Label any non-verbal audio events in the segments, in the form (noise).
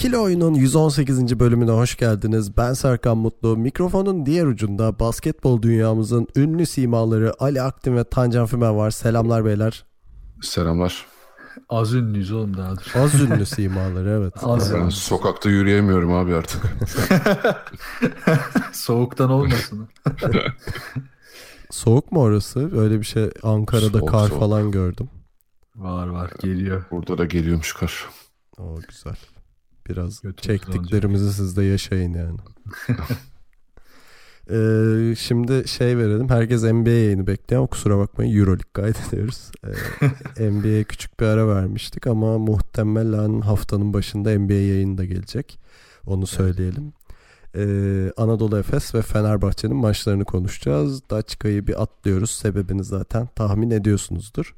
İkili Oyun'un 118. bölümüne hoş geldiniz. Ben Serkan Mutlu. Mikrofonun diğer ucunda basketbol dünyamızın ünlü simaları Ali Aktin ve Tancan Fümen var. Selamlar beyler. Selamlar. Az ünlüyüz oğlum daha dur. Az ünlü simaları evet. Az Ben ünlü. sokakta yürüyemiyorum abi artık. (laughs) Soğuktan olmasın. (laughs) Soğuk mu orası? Öyle bir şey Ankara'da Soğuk, kar soğuk. falan gördüm. var var geliyor. Burada da geliyormuş kar. O güzel. Biraz Götümüz çektiklerimizi siz de yaşayın yani. (laughs) Ee, şimdi şey verelim. Herkes NBA yayını bekliyor ama kusura bakmayın Euroleague kaydediyoruz. Ee, (laughs) NBA'ye küçük bir ara vermiştik ama muhtemelen haftanın başında NBA yayını da gelecek. Onu söyleyelim. Ee, Anadolu Efes ve Fenerbahçe'nin maçlarını konuşacağız. Daçka'yı bir atlıyoruz. Sebebini zaten tahmin ediyorsunuzdur.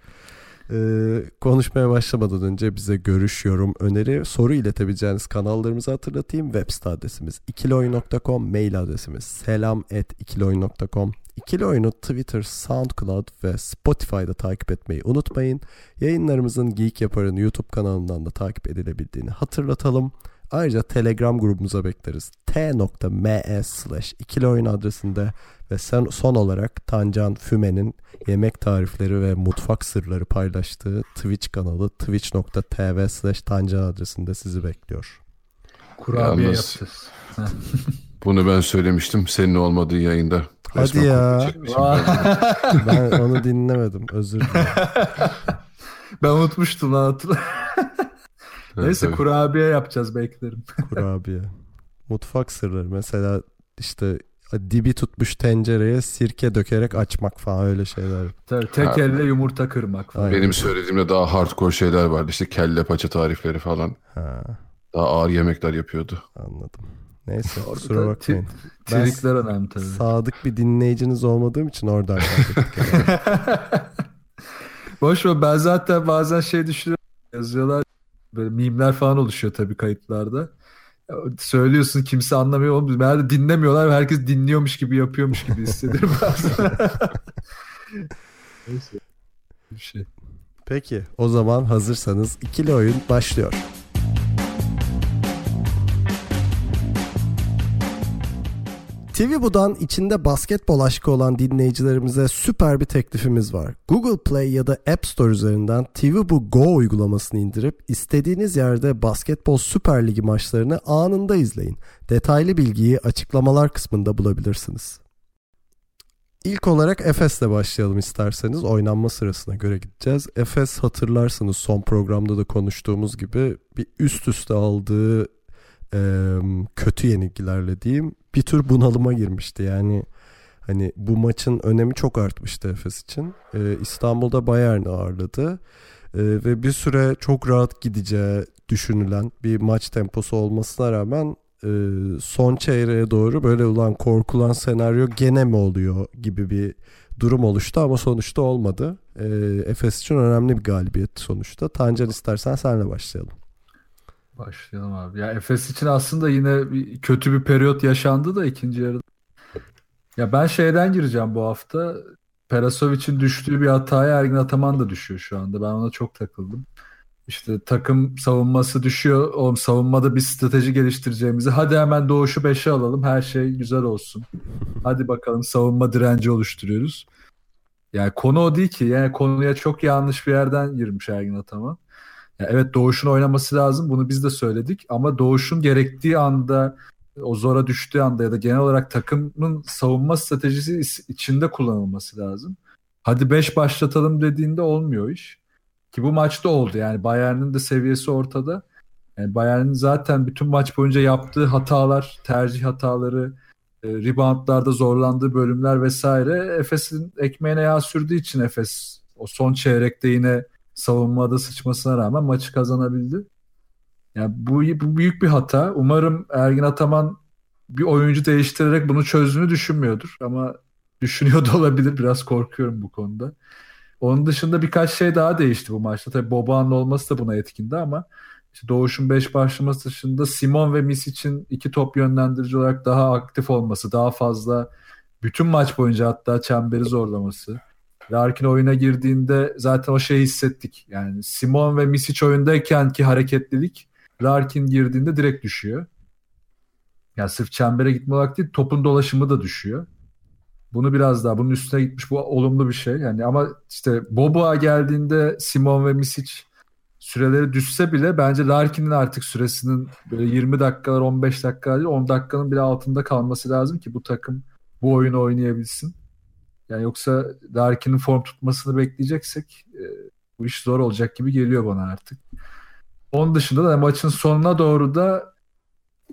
Ee, konuşmaya başlamadan önce bize görüş, yorum, öneri, soru iletebileceğiniz kanallarımızı hatırlatayım. Web site adresimiz ikiloyun.com, mail adresimiz selam at ikiloyun.com. İkili Oyun'u Twitter, SoundCloud ve Spotify'da takip etmeyi unutmayın. Yayınlarımızın Geek Yapar'ın YouTube kanalından da takip edilebildiğini hatırlatalım. Ayrıca Telegram grubumuza bekleriz. t.me slash ikili oyun adresinde ve son, son olarak Tancan Füme'nin yemek tarifleri ve mutfak sırları paylaştığı Twitch kanalı twitch.tv slash Tancan adresinde sizi bekliyor. Kurabiye Yalnız- yapacağız. (laughs) Bunu ben söylemiştim senin olmadığı yayında. Hadi Resmen ya. çekmişim ben. Ben onu dinlemedim özür dilerim. (laughs) ben unutmuştum lan hatırla. Neyse evet. kurabiye yapacağız beklerim. (laughs) Kurabiye. Mutfak sırları mesela işte dibi tutmuş tencereye sirke dökerek açmak falan öyle şeyler. Tabii, tek Ha. elle yumurta kırmak falan. Aynen. Benim söylediğimde daha hardcore şeyler vardı. İşte kelle paça tarifleri falan. Ha, Daha ağır yemekler yapıyordu. anladım. Neyse kusura bakmayın. Ben Trikler önemli tabii. sadık bir dinleyiciniz olmadığım için oradan. (laughs) Boş ver ben zaten bazen şey düşünüyorum. Yazıyorlar böyle mimler falan oluşuyor tabii kayıtlarda. Söylüyorsun kimse anlamıyor oğlum. Meğer dinlemiyorlar ve herkes dinliyormuş gibi yapıyormuş gibi hissediyorum (laughs) bazen. Neyse. Bir şey. Peki o zaman hazırsanız ikili oyun başlıyor. TV Bu'dan içinde basketbol aşkı olan dinleyicilerimize süper bir teklifimiz var. Google Play ya da App Store üzerinden TV Bu Go uygulamasını indirip istediğiniz yerde basketbol Süper Ligi maçlarını anında izleyin. Detaylı bilgiyi açıklamalar kısmında bulabilirsiniz. İlk olarak Efes'le başlayalım isterseniz. Oynanma sırasına göre gideceğiz. Efes hatırlarsınız son programda da konuştuğumuz gibi bir üst üste aldığı e, kötü yenilgilerle diyeyim bir tür bunalıma girmişti. Yani hani bu maçın önemi çok artmıştı Efes için. E, İstanbul'da Bayern'i ağırladı. E, ve bir süre çok rahat gideceği düşünülen bir maç temposu olmasına rağmen e, son çeyreğe doğru böyle ulan korkulan senaryo gene mi oluyor gibi bir durum oluştu ama sonuçta olmadı. E, Efes için önemli bir galibiyet sonuçta. Tancan istersen senle başlayalım. Başlayalım abi. Ya Efes için aslında yine bir, kötü bir periyot yaşandı da ikinci yarıda. Ya ben şeyden gireceğim bu hafta. Perasovic'in düştüğü bir hataya Ergin Ataman da düşüyor şu anda. Ben ona çok takıldım. İşte takım savunması düşüyor. Oğlum savunmada bir strateji geliştireceğimizi. Hadi hemen Doğuş'u 5'e alalım. Her şey güzel olsun. Hadi bakalım savunma direnci oluşturuyoruz. Yani konu o değil ki. Yani konuya çok yanlış bir yerden girmiş Ergin Ataman. Evet Doğuş'un oynaması lazım. Bunu biz de söyledik. Ama Doğuş'un gerektiği anda o zora düştüğü anda ya da genel olarak takımın savunma stratejisi is- içinde kullanılması lazım. Hadi 5 başlatalım dediğinde olmuyor iş. Ki bu maçta oldu. Yani Bayern'in de seviyesi ortada. Yani Bayern'in zaten bütün maç boyunca yaptığı hatalar, tercih hataları, e, reboundlarda zorlandığı bölümler vesaire Efes'in ekmeğine yağ sürdüğü için Efes o son çeyrekte yine savunmada sıçmasına rağmen maçı kazanabildi. Yani bu, bu büyük bir hata. Umarım Ergin Ataman bir oyuncu değiştirerek bunu çözdüğünü düşünmüyordur. Ama düşünüyor da olabilir. Biraz korkuyorum bu konuda. Onun dışında birkaç şey daha değişti bu maçta. Tabii Boban'ın olması da buna etkindi ama işte Doğuş'un 5 başlaması dışında Simon ve Miss için iki top yönlendirici olarak daha aktif olması, daha fazla bütün maç boyunca hatta çemberi zorlaması. Larkin oyuna girdiğinde zaten o şeyi hissettik. Yani Simon ve Misic oyundayken ki hareketlilik Larkin girdiğinde direkt düşüyor. Yani sırf çembere gitme olarak değil topun dolaşımı da düşüyor. Bunu biraz daha bunun üstüne gitmiş bu olumlu bir şey. Yani ama işte Bobo'a geldiğinde Simon ve Misic süreleri düşse bile bence Larkin'in artık süresinin böyle 20 dakikalar 15 dakikalar değil 10 dakikanın bile altında kalması lazım ki bu takım bu oyunu oynayabilsin. Yani yoksa Larkin'in form tutmasını bekleyeceksek e, bu iş zor olacak gibi geliyor bana artık. Onun dışında da maçın sonuna doğru da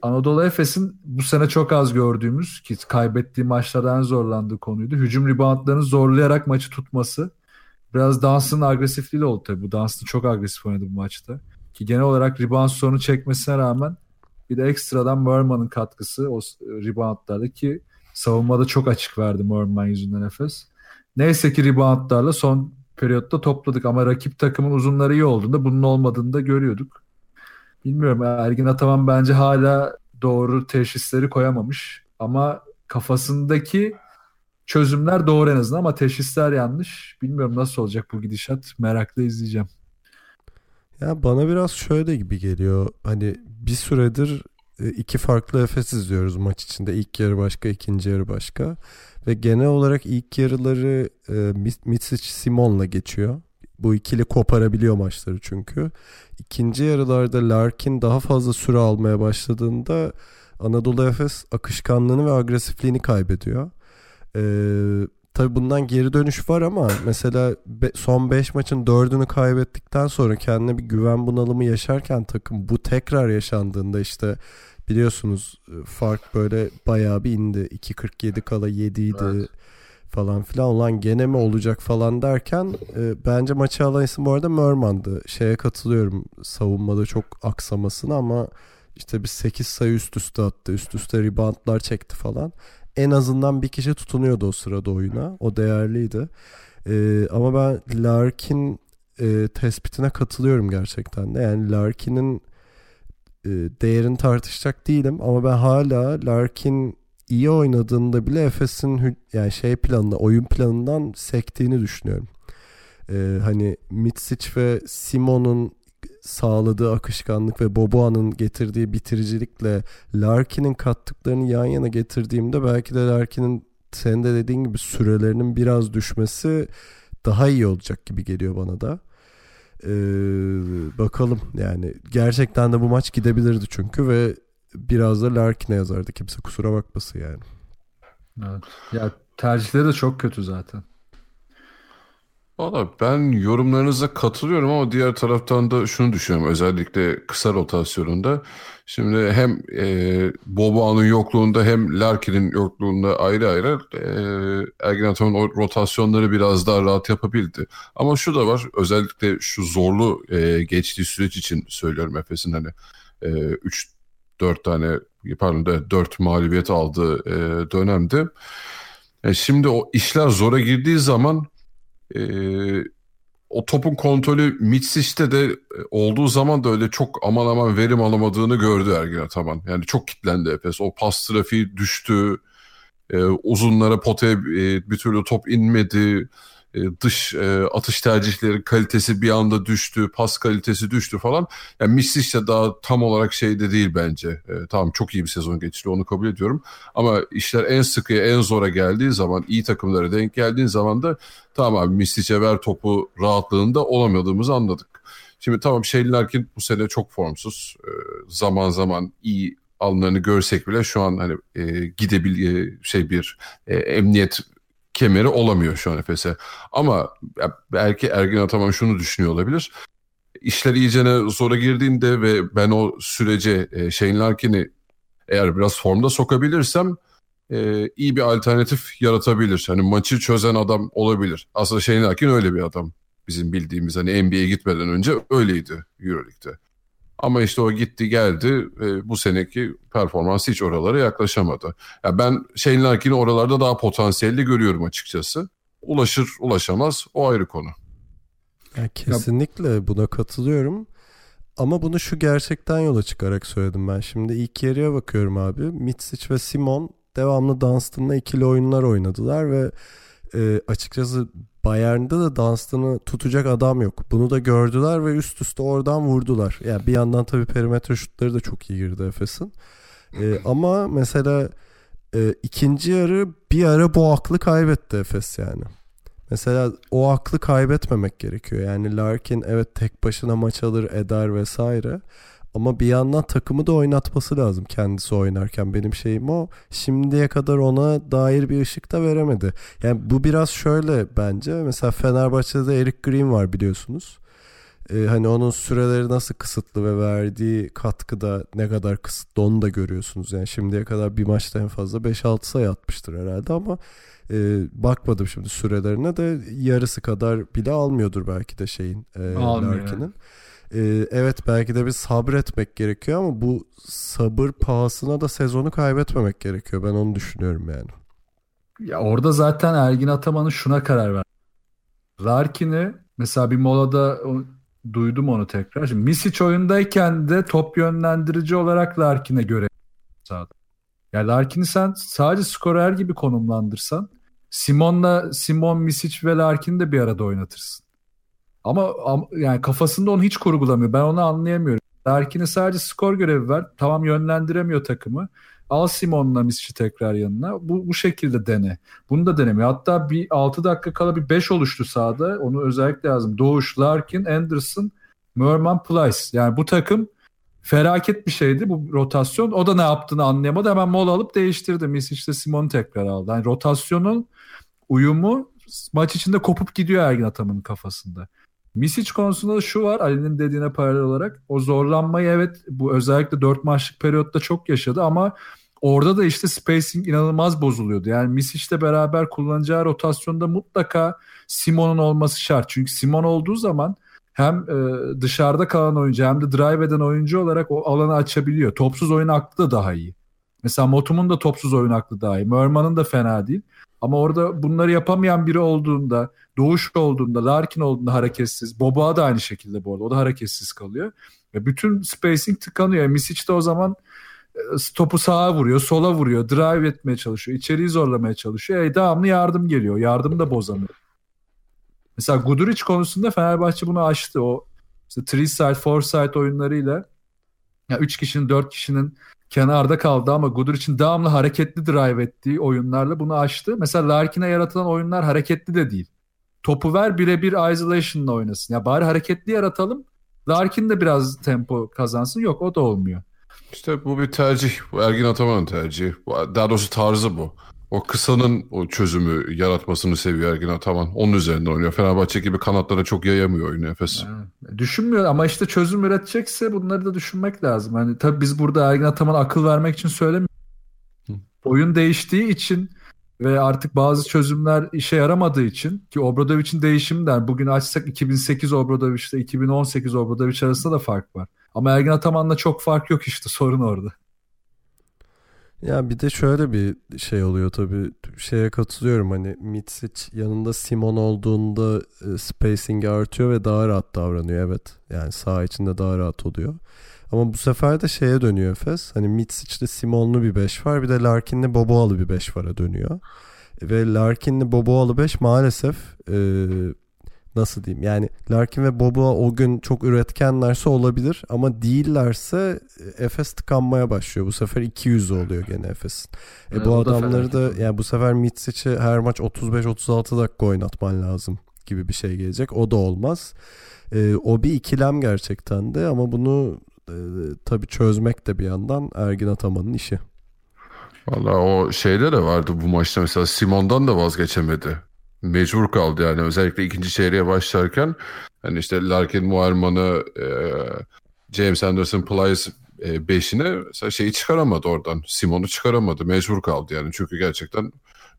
Anadolu Efes'in bu sene çok az gördüğümüz ki kaybettiği maçlardan zorlandığı konuydu. Hücum reboundlarını zorlayarak maçı tutması. Biraz Dunstan agresifliği de oldu tabii. Bu Dunstan çok agresif oynadı bu maçta. Ki genel olarak rebound sorunu çekmesine rağmen bir de ekstradan Merman'ın katkısı o reboundlarda ki savunmada çok açık verdi Merman yüzünden Efes. Neyse ki reboundlarla son periyotta topladık ama rakip takımın uzunları iyi olduğunda bunun olmadığını da görüyorduk. Bilmiyorum Ergin Ataman bence hala doğru teşhisleri koyamamış ama kafasındaki çözümler doğru en azından ama teşhisler yanlış. Bilmiyorum nasıl olacak bu gidişat. Merakla izleyeceğim. Ya bana biraz şöyle gibi geliyor. Hani bir süredir iki farklı Efes izliyoruz maç içinde. İlk yarı başka, ikinci yarı başka. Ve genel olarak ilk yarıları e, Mitsic Simon'la geçiyor. Bu ikili koparabiliyor maçları çünkü. İkinci yarılarda Larkin daha fazla süre almaya başladığında Anadolu Efes akışkanlığını ve agresifliğini kaybediyor. Ee, tabii bundan geri dönüş var ama mesela son 5 maçın 4'ünü kaybettikten sonra kendine bir güven bunalımı yaşarken takım bu tekrar yaşandığında işte biliyorsunuz e, fark böyle bayağı bir indi. 2.47 kala 7 idi. Evet falan filan olan gene mi olacak falan derken e, bence maçı alan isim bu arada Merman'dı. Şeye katılıyorum savunmada çok aksamasını ama işte bir 8 sayı üst üste attı. Üst üste reboundlar çekti falan. En azından bir kişi tutunuyordu o sırada oyuna. O değerliydi. E, ama ben Larkin e, tespitine katılıyorum gerçekten de. Yani Larkin'in e, değerini tartışacak değilim ama ben hala Larkin iyi oynadığında bile Efes'in yani şey planında oyun planından sektiğini düşünüyorum. Ee, hani Mitsic ve Simon'un sağladığı akışkanlık ve Boboa'nın getirdiği bitiricilikle Larkin'in kattıklarını yan yana getirdiğimde belki de Larkin'in senin de dediğin gibi sürelerinin biraz düşmesi daha iyi olacak gibi geliyor bana da. Ee, bakalım yani gerçekten de bu maç gidebilirdi çünkü ve biraz da Larkin'e yazardı. Kimse kusura bakmasın yani. Evet. Ya tercihleri de çok kötü zaten. Valla ben yorumlarınıza katılıyorum ama diğer taraftan da şunu düşünüyorum. Özellikle kısa rotasyonunda. Şimdi hem e, Boboa'nın yokluğunda hem Larkin'in yokluğunda ayrı ayrı e, Ergin Ataman o rotasyonları biraz daha rahat yapabildi. Ama şu da var özellikle şu zorlu e, geçtiği süreç için söylüyorum Efes'in hani 3 e, 4 tane pardon da 4 mağlubiyet aldığı e, dönemde. Yani e, şimdi o işler zora girdiği zaman e, o topun kontrolü Mitsic'te de e, olduğu zaman da öyle çok aman aman verim alamadığını gördü Ergin Ataman. Yani çok kitlendi Efes. O pas trafiği düştü. E, uzunlara potaya e, bir türlü top inmedi. E, dış e, atış tercihleri kalitesi bir anda düştü, pas kalitesi düştü falan. Yani Misic de daha tam olarak şeyde değil bence. E, tamam çok iyi bir sezon geçti onu kabul ediyorum. Ama işler en sıkıya en zora geldiği zaman iyi takımlara denk geldiğin zaman da tamam abi Misic'e ver topu rahatlığında olamadığımızı anladık. Şimdi tamam Shane Larkin bu sene çok formsuz. E, zaman zaman iyi alımlarını görsek bile şu an hani e, gidebil şey bir e, emniyet kemeri olamıyor şu an Efes'e. Ama belki Ergin Ataman şunu düşünüyor olabilir. İşler iyicene zora girdiğinde ve ben o sürece e, Shane Larkin'i eğer biraz formda sokabilirsem e, iyi bir alternatif yaratabilir. Hani maçı çözen adam olabilir. Aslında Shane Larkin öyle bir adam. Bizim bildiğimiz hani NBA'ye gitmeden önce öyleydi Euroleague'de. Ama işte o gitti geldi e, bu seneki performansı hiç oralara yaklaşamadı. Ya ben Shane Larkin'i oralarda daha potansiyelli görüyorum açıkçası. Ulaşır ulaşamaz o ayrı konu. Ya kesinlikle buna katılıyorum. Ama bunu şu gerçekten yola çıkarak söyledim ben. Şimdi ilk yarıya bakıyorum abi. Mitsic ve Simon devamlı Dunstan'la ikili oyunlar oynadılar ve e, açıkçası Bayern'de de Dunstan'ı tutacak adam yok. Bunu da gördüler ve üst üste oradan vurdular. Yani bir yandan tabii perimetre şutları da çok iyi girdi Efes'in. E, (clears throat) ama mesela e, ikinci yarı bir ara bu aklı kaybetti Efes yani. Mesela o aklı kaybetmemek gerekiyor. Yani Larkin evet tek başına maç alır eder vesaire. Ama bir yandan takımı da oynatması lazım kendisi oynarken. Benim şeyim o. Şimdiye kadar ona dair bir ışık da veremedi. Yani bu biraz şöyle bence. Mesela Fenerbahçe'de Eric Green var biliyorsunuz. Ee, hani onun süreleri nasıl kısıtlı ve verdiği katkıda ne kadar kısıtlı onu da görüyorsunuz. Yani şimdiye kadar bir maçta en fazla 5-6 sayı atmıştır herhalde ama e, bakmadım şimdi sürelerine de yarısı kadar bile almıyordur belki de şeyin e, Larkin'in. E, evet belki de bir sabretmek gerekiyor ama bu sabır pahasına da sezonu kaybetmemek gerekiyor. Ben onu düşünüyorum yani. Ya orada zaten Ergin Ataman'ın şuna karar ver. Larkin'i mesela bir molada duydum onu tekrar. Şimdi Misic oyundayken de top yönlendirici olarak Larkin'e göre sağda. Yani Larkin'i sen sadece skorer gibi konumlandırsan Simon'la Simon, Misic ve Larkin'i de bir arada oynatırsın. Ama, ama yani kafasında onu hiç kurgulamıyor. Ben onu anlayamıyorum. Larkin'e sadece skor görevi ver. Tamam yönlendiremiyor takımı. Al Simon'la Misic'i tekrar yanına. Bu, bu şekilde dene. Bunu da denemiyor. Hatta bir 6 dakika kala bir 5 oluştu sahada. Onu özellikle lazım. Doğuş, Larkin, Anderson, Merman, Plyce. Yani bu takım felaket bir şeydi bu rotasyon. O da ne yaptığını anlayamadı. Hemen mola alıp değiştirdi. Misic'le Simon'u tekrar aldı. Yani rotasyonun uyumu maç içinde kopup gidiyor Ergin Ataman'ın kafasında. Misic konusunda da şu var Ali'nin dediğine paralel olarak. O zorlanmayı evet bu özellikle 4 maçlık periyotta çok yaşadı ama orada da işte spacing inanılmaz bozuluyordu. Yani Misic'le beraber kullanacağı rotasyonda mutlaka Simon'un olması şart. Çünkü Simon olduğu zaman hem e, dışarıda kalan oyuncu hem de drive eden oyuncu olarak o alanı açabiliyor. Topsuz oyun aklı da daha iyi. Mesela Motum'un da topsuz oyun aklı daha iyi. Merman'ın da fena değil. Ama orada bunları yapamayan biri olduğunda, Doğuş olduğunda, Larkin olduğunda hareketsiz. Boba da aynı şekilde bu arada. O da hareketsiz kalıyor. Ve bütün spacing tıkanıyor. Misic de o zaman e, topu sağa vuruyor, sola vuruyor, drive etmeye çalışıyor, içeriği zorlamaya çalışıyor. E, devamlı yardım geliyor. Yardım da bozamıyor. Mesela Guduric konusunda Fenerbahçe bunu aştı. O işte three side, four side oyunlarıyla ya üç kişinin, dört kişinin kenarda kaldı ama Guduric'in devamlı hareketli drive ettiği oyunlarla bunu aştı. Mesela Larkin'e yaratılan oyunlar hareketli de değil. Topu ver birebir isolation'la oynasın. Ya bari hareketli yaratalım. Larkin de biraz tempo kazansın. Yok o da olmuyor. İşte bu bir tercih. Bu Ergin Ataman'ın tercihi. Daha doğrusu tarzı bu. O kısanın o çözümü yaratmasını seviyor Ergin Ataman. Onun üzerinde oynuyor. Fenerbahçe gibi kanatlara çok yayamıyor oyunu Efes. Yani, düşünmüyor ama işte çözüm üretecekse bunları da düşünmek lazım. Hani tabii biz burada Ergin Ataman'a akıl vermek için söylemiyoruz. Oyun değiştiği için ve artık bazı çözümler işe yaramadığı için ki Obradovic'in değişiminden bugün açsak 2008 Obradovic ile 2018 Obradovic arasında da fark var. Ama Ergin Ataman'la çok fark yok işte sorun orada. Ya bir de şöyle bir şey oluyor tabii şeye katılıyorum hani Mitsic yanında Simon olduğunda e, spacing artıyor ve daha rahat davranıyor evet yani sağ içinde daha rahat oluyor. Ama bu sefer de şeye dönüyor Efes hani Mitsic'li Simon'lu bir 5 var bir de Larkin'li Boboalı bir 5 vara dönüyor. Ve Larkin'li Boboalı 5 maalesef e, nasıl diyeyim yani Larkin ve Bobo o gün çok üretkenlerse olabilir ama değillerse e, Efes tıkanmaya başlıyor. Bu sefer 200 oluyor gene Efes'in. E, bu adamları da yani bu sefer Mitsic'i her maç 35-36 dakika oynatman lazım gibi bir şey gelecek. O da olmaz. E, o bir ikilem gerçekten de ama bunu e, tabii çözmek de bir yandan Ergin Ataman'ın işi. Valla o şeyde de vardı bu maçta mesela Simon'dan da vazgeçemedi mecbur kaldı yani özellikle ikinci çeyreğe başlarken hani işte Larkin Muarman'ı e, James Anderson Plyce e, beşine mesela şeyi çıkaramadı oradan. Simon'u çıkaramadı. Mecbur kaldı yani. Çünkü gerçekten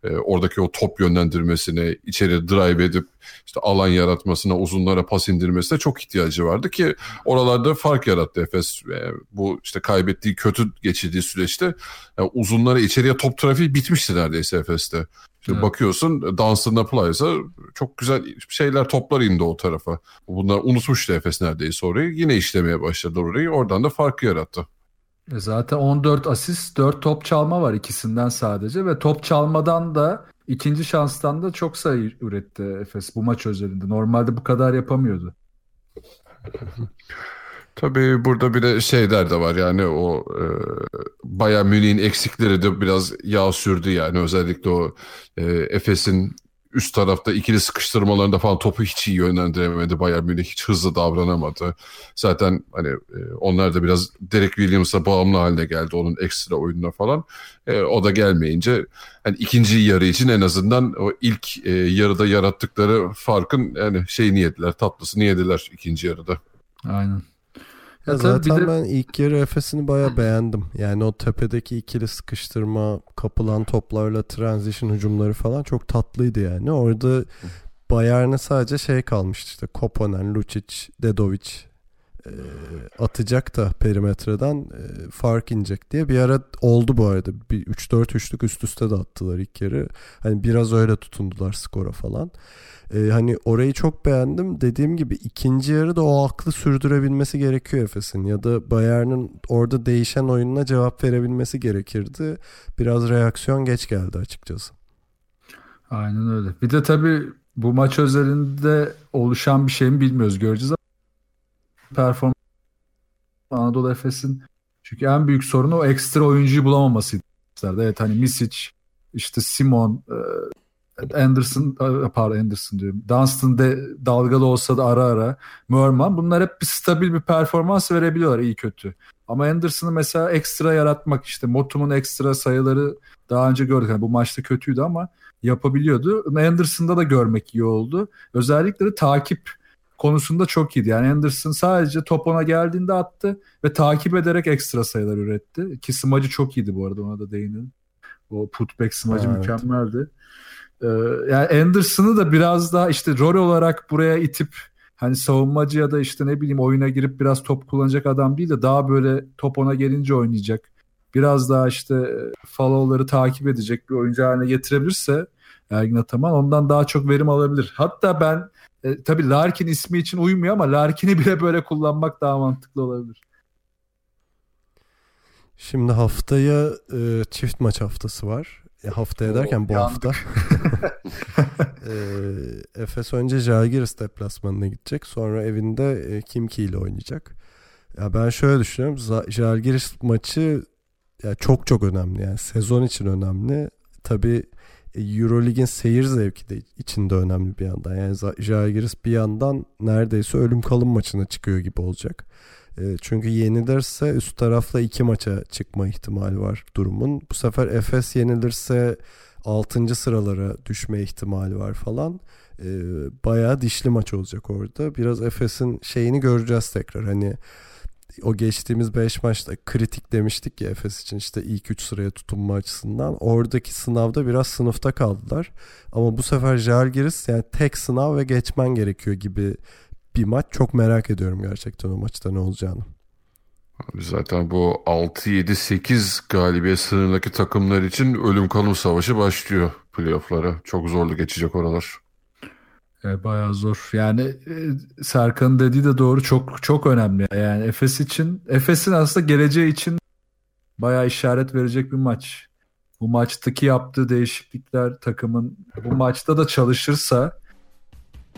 e, oradaki o top yönlendirmesine, içeri drive edip işte alan yaratmasına, uzunlara pas indirmesine çok ihtiyacı vardı ki oralarda fark yarattı Efes. E, bu işte kaybettiği, kötü geçirdiği süreçte yani uzunlara içeriye top trafiği bitmişti neredeyse Efes'te. Evet. bakıyorsun Dunstan Plyce'a çok güzel şeyler toplar indi o tarafa. Bunlar unutmuştu Efes neredeyse orayı. Yine işlemeye başladı orayı. Oradan da farkı yarattı. E zaten 14 asist 4 top çalma var ikisinden sadece ve top çalmadan da ikinci şanstan da çok sayı üretti Efes bu maç özelinde. Normalde bu kadar yapamıyordu. (laughs) Tabii burada bir de şeyler de var yani o e, Bayern Münih'in eksikleri de biraz yağ sürdü yani özellikle o e, Efes'in üst tarafta ikili sıkıştırmalarında falan topu hiç iyi yönlendiremedi. Bayern Münih hiç hızlı davranamadı. Zaten hani e, onlar da biraz Derek Williams'a bağımlı haline geldi onun ekstra oyununa falan. E, o da gelmeyince hani ikinci yarı için en azından o ilk e, yarıda yarattıkları farkın yani şeyini yediler, tatlısını yediler ikinci yarıda. Aynen. Ya zaten de... ben ilk yarı Efes'ini baya beğendim. Yani o tepedeki ikili sıkıştırma, kapılan toplarla transition hücumları falan çok tatlıydı yani. Orada Bayern'e sadece şey kalmıştı işte Koponen, Lucic, Dedovic e, atacak da perimetreden e, fark inecek diye bir ara oldu bu arada. Bir 3-4 üçlük üst üste de attılar ilk yarı. Hani biraz öyle tutundular skora falan. E, hani orayı çok beğendim. Dediğim gibi ikinci yarı da o aklı sürdürebilmesi gerekiyor Efes'in. Ya da Bayern'in orada değişen oyununa cevap verebilmesi gerekirdi. Biraz reaksiyon geç geldi açıkçası. Aynen öyle. Bir de tabii bu maç özelinde oluşan bir şey mi bilmiyoruz göreceğiz performans Anadolu Efes'in çünkü en büyük sorunu o ekstra oyuncuyu bulamamasıydı. Evet hani Misic, işte Simon, e, Anderson pardon Anderson diyorum. Dunstan de dalgalı olsa da ara ara Merman bunlar hep bir stabil bir performans verebiliyorlar iyi kötü. Ama Anderson'ı mesela ekstra yaratmak işte Motum'un ekstra sayıları daha önce gördük. Yani bu maçta kötüydü ama yapabiliyordu. Anderson'da da görmek iyi oldu. Özellikle de takip konusunda çok iyiydi. Yani Anderson sadece top ona geldiğinde attı ve takip ederek ekstra sayılar üretti. Ki smacı çok iyiydi bu arada ona da değinelim. O putback smacı evet. mükemmeldi. Ee, yani Anderson'ı da biraz daha işte rol olarak buraya itip hani savunmacı ya da işte ne bileyim oyuna girip biraz top kullanacak adam değil de daha böyle top ona gelince oynayacak. Biraz daha işte follow'ları takip edecek bir oyuncu haline getirebilirse Ergin Ataman ondan daha çok verim alabilir. Hatta ben e, tabii Larkin ismi için uymuyor ama Larkin'i bile böyle kullanmak daha mantıklı olabilir. Şimdi haftaya e, çift maç haftası var. E, haftaya derken bu yandık. hafta. (laughs) e, Efes önce Jalgiris deplasmanına gidecek. Sonra evinde e, Kimki ile oynayacak. Ya ben şöyle düşünüyorum. Jalgiris maçı ya çok çok önemli. Yani sezon için önemli. Tabii Eurolig'in seyir zevki de içinde önemli bir yandan. Yani Jalgiris bir yandan neredeyse ölüm kalım maçına çıkıyor gibi olacak. E, çünkü yenilirse üst tarafla iki maça çıkma ihtimali var durumun. Bu sefer Efes yenilirse 6. sıralara düşme ihtimali var falan. E, bayağı dişli maç olacak orada. Biraz Efes'in şeyini göreceğiz tekrar. Hani o geçtiğimiz 5 maçta kritik demiştik ya Efes için işte ilk 3 sıraya tutunma açısından. Oradaki sınavda biraz sınıfta kaldılar. Ama bu sefer Jalgiris yani tek sınav ve geçmen gerekiyor gibi bir maç. Çok merak ediyorum gerçekten o maçta ne olacağını. Zaten bu 6-7-8 galibiyet sınırındaki takımlar için ölüm kalım savaşı başlıyor playofflara. Çok zorlu geçecek oralar. E, bayağı zor. Yani e, Serkan'ın dediği de doğru. Çok çok önemli. Yani Efes için, Efes'in aslında geleceği için bayağı işaret verecek bir maç. Bu maçtaki yaptığı değişiklikler takımın bu maçta da çalışırsa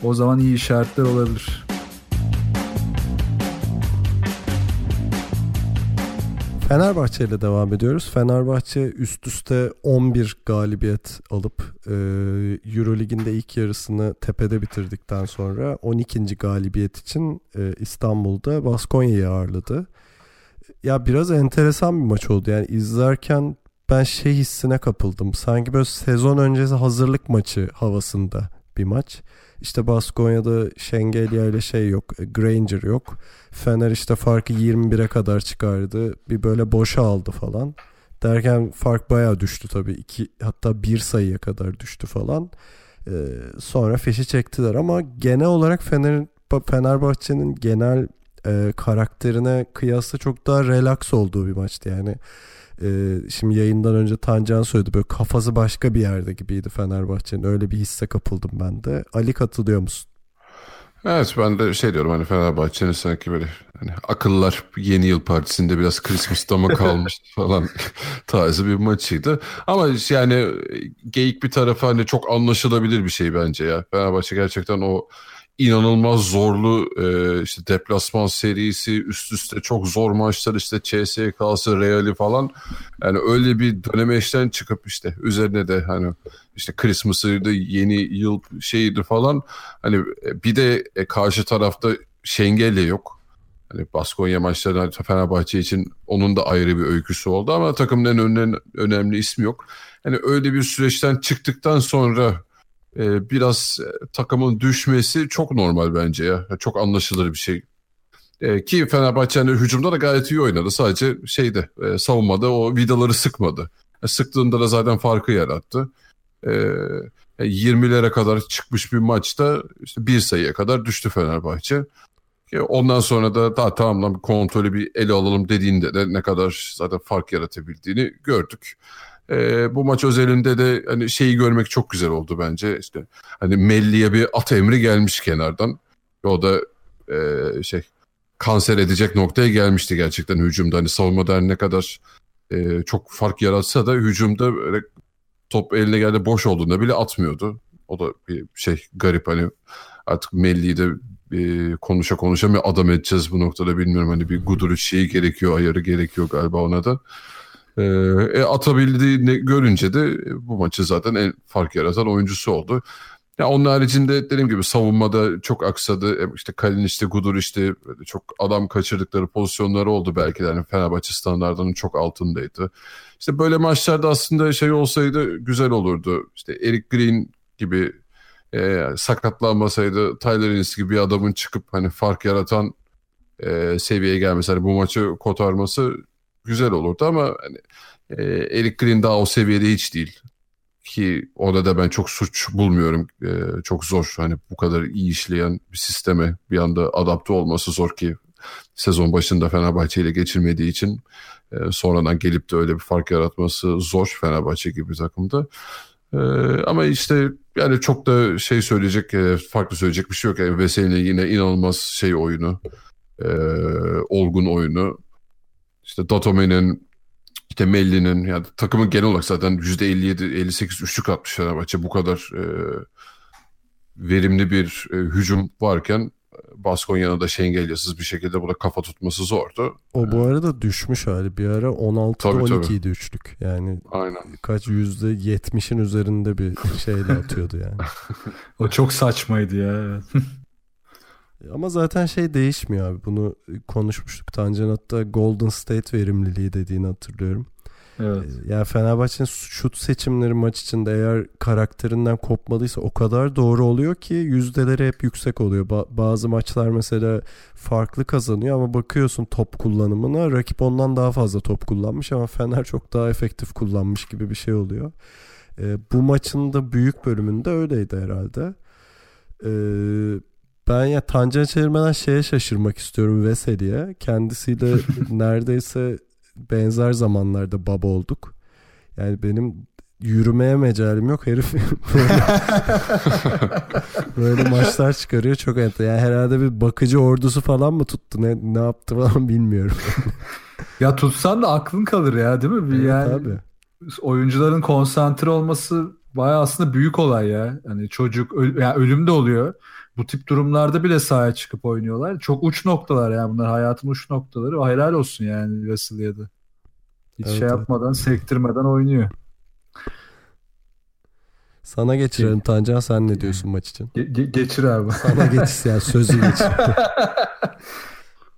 o zaman iyi işaretler olabilir. Fenerbahçe ile devam ediyoruz. Fenerbahçe üst üste 11 galibiyet alıp e, Eurolig'in de ilk yarısını tepede bitirdikten sonra 12. galibiyet için e, İstanbul'da Baskonya'yı ağırladı. Ya biraz enteresan bir maç oldu. Yani izlerken ben şey hissine kapıldım. Sanki böyle sezon öncesi hazırlık maçı havasında bir maç. İşte Baskonya'da Şengelya ile şey yok. Granger yok. Fener işte farkı 21'e kadar çıkardı. Bir böyle boşa aldı falan. Derken fark bayağı düştü tabii. İki, hatta bir sayıya kadar düştü falan. Ee, sonra fişi çektiler ama genel olarak Fener, Fenerbahçe'nin genel e, karakterine kıyasla çok daha relax olduğu bir maçtı yani. E, şimdi yayından önce Tancan söyledi böyle kafası başka bir yerde gibiydi Fenerbahçe'nin. Öyle bir hisse kapıldım ben de. Ali katılıyor musun? Evet ben de şey diyorum hani Fenerbahçe'nin sanki böyle hani akıllar yeni yıl partisinde biraz Christmas'ta mı kalmış (laughs) falan tarzı bir maçıydı. Ama yani geyik bir tarafı hani çok anlaşılabilir bir şey bence ya. Fenerbahçe gerçekten o inanılmaz zorlu e, işte deplasman serisi üst üste çok zor maçlar işte CSK'sı Real'i falan yani öyle bir dönemeçten çıkıp işte üzerine de hani işte Christmas'ıydı yeni yıl şeydi falan hani e, bir de e, karşı tarafta Şengel'le yok. Hani Baskonya maçları Fenerbahçe için onun da ayrı bir öyküsü oldu ama takımın en önemli ismi yok. Hani öyle bir süreçten çıktıktan sonra e, biraz takımın düşmesi çok normal bence ya. Çok anlaşılır bir şey. E, ki Fenerbahçe'nin hani hücumda da gayet iyi oynadı. Sadece şeyde e, savunmada o vidaları sıkmadı. E, sıktığında da zaten farkı yarattı. E, 20'lere e, kadar çıkmış bir maçta işte bir sayıya kadar düştü Fenerbahçe. E, ondan sonra da daha tamamlan kontrolü bir ele alalım dediğinde de ne kadar zaten fark yaratabildiğini gördük. E, bu maç özelinde de hani şeyi görmek çok güzel oldu bence. İşte hani Melli'ye bir at emri gelmiş kenardan. O da e, şey kanser edecek noktaya gelmişti gerçekten hücumda. Hani savunmada ne kadar e, çok fark yaratsa da hücumda böyle top eline geldi boş olduğunda bile atmıyordu. O da bir şey garip hani artık Melli'yi de e, konuşa konuşa mı adam edeceğiz bu noktada bilmiyorum. Hani bir Guduric şeyi gerekiyor, ayarı gerekiyor galiba ona da. Ee, e, atabildiğini görünce de bu maçı zaten en fark yaratan oyuncusu oldu. Ya onun haricinde dediğim gibi savunmada çok aksadı. E, işte Kalin işte Gudur işte çok adam kaçırdıkları pozisyonları oldu belki de. Yani Fenerbahçe standartının çok altındaydı. İşte böyle maçlarda aslında şey olsaydı güzel olurdu. İşte Eric Green gibi e, sakatlanmasaydı Tyler Ennis gibi bir adamın çıkıp hani fark yaratan e, seviyeye gelmesi. Hani bu maçı kotarması güzel olurdu ama hani, e, Eric Green daha o seviyede hiç değil. Ki orada da ben çok suç bulmuyorum. E, çok zor hani bu kadar iyi işleyen bir sisteme bir anda adapte olması zor ki sezon başında Fenerbahçe ile geçirmediği için e, sonradan gelip de öyle bir fark yaratması zor Fenerbahçe gibi bir takımda. E, ama işte yani çok da şey söyleyecek, e, farklı söyleyecek bir şey yok. Yani Veseli'nin yine inanılmaz şey oyunu, e, olgun oyunu. İşte Datome'nin işte Melli'nin yani takımın genel olarak zaten %57-58 üçlük atmış Fenerbahçe. Bu kadar e, verimli bir e, hücum varken Baskonya'na da Şengelya'sız bir şekilde burada kafa tutması zordu. O bu arada düşmüş hali bir ara 16'da 12 idi üçlük. Yani Aynen. kaç yüzde 70'in üzerinde bir şeyle atıyordu yani. (laughs) o çok saçmaydı ya. (laughs) Ama zaten şey değişmiyor abi. Bunu konuşmuştuk. Tancan hatta Golden State verimliliği dediğini hatırlıyorum. Evet. Ee, yani Fenerbahçe'nin şut seçimleri maç içinde eğer karakterinden kopmadıysa o kadar doğru oluyor ki yüzdeleri hep yüksek oluyor. Ba- bazı maçlar mesela farklı kazanıyor ama bakıyorsun top kullanımına rakip ondan daha fazla top kullanmış ama Fener çok daha efektif kullanmış gibi bir şey oluyor. Ee, bu maçın da büyük bölümünde öyleydi herhalde. Ee, ben ya Tancan Çevirmen'den şeye şaşırmak istiyorum Veseli'ye. Kendisiyle (laughs) neredeyse benzer zamanlarda baba olduk. Yani benim yürümeye mecalim yok herif (laughs) böyle, böyle maçlar çıkarıyor çok enter. Yani herhalde bir bakıcı ordusu falan mı tuttu ne ne yaptı falan (laughs) bilmiyorum. ya tutsan da aklın kalır ya değil mi? Evet, yani tabii. oyuncuların konsantre olması baya aslında büyük olay ya. Hani çocuk öl yani ölüm de oluyor bu tip durumlarda bile sahaya çıkıp oynuyorlar. Çok uç noktalar yani bunlar hayatın uç noktaları. Helal olsun yani de. Hiç evet, şey yapmadan, evet. sektirmeden oynuyor. Sana geçirelim Tancan sen ne diyorsun maç için? Ge- geçir abi. Sana geçir yani sözü geçir. (laughs)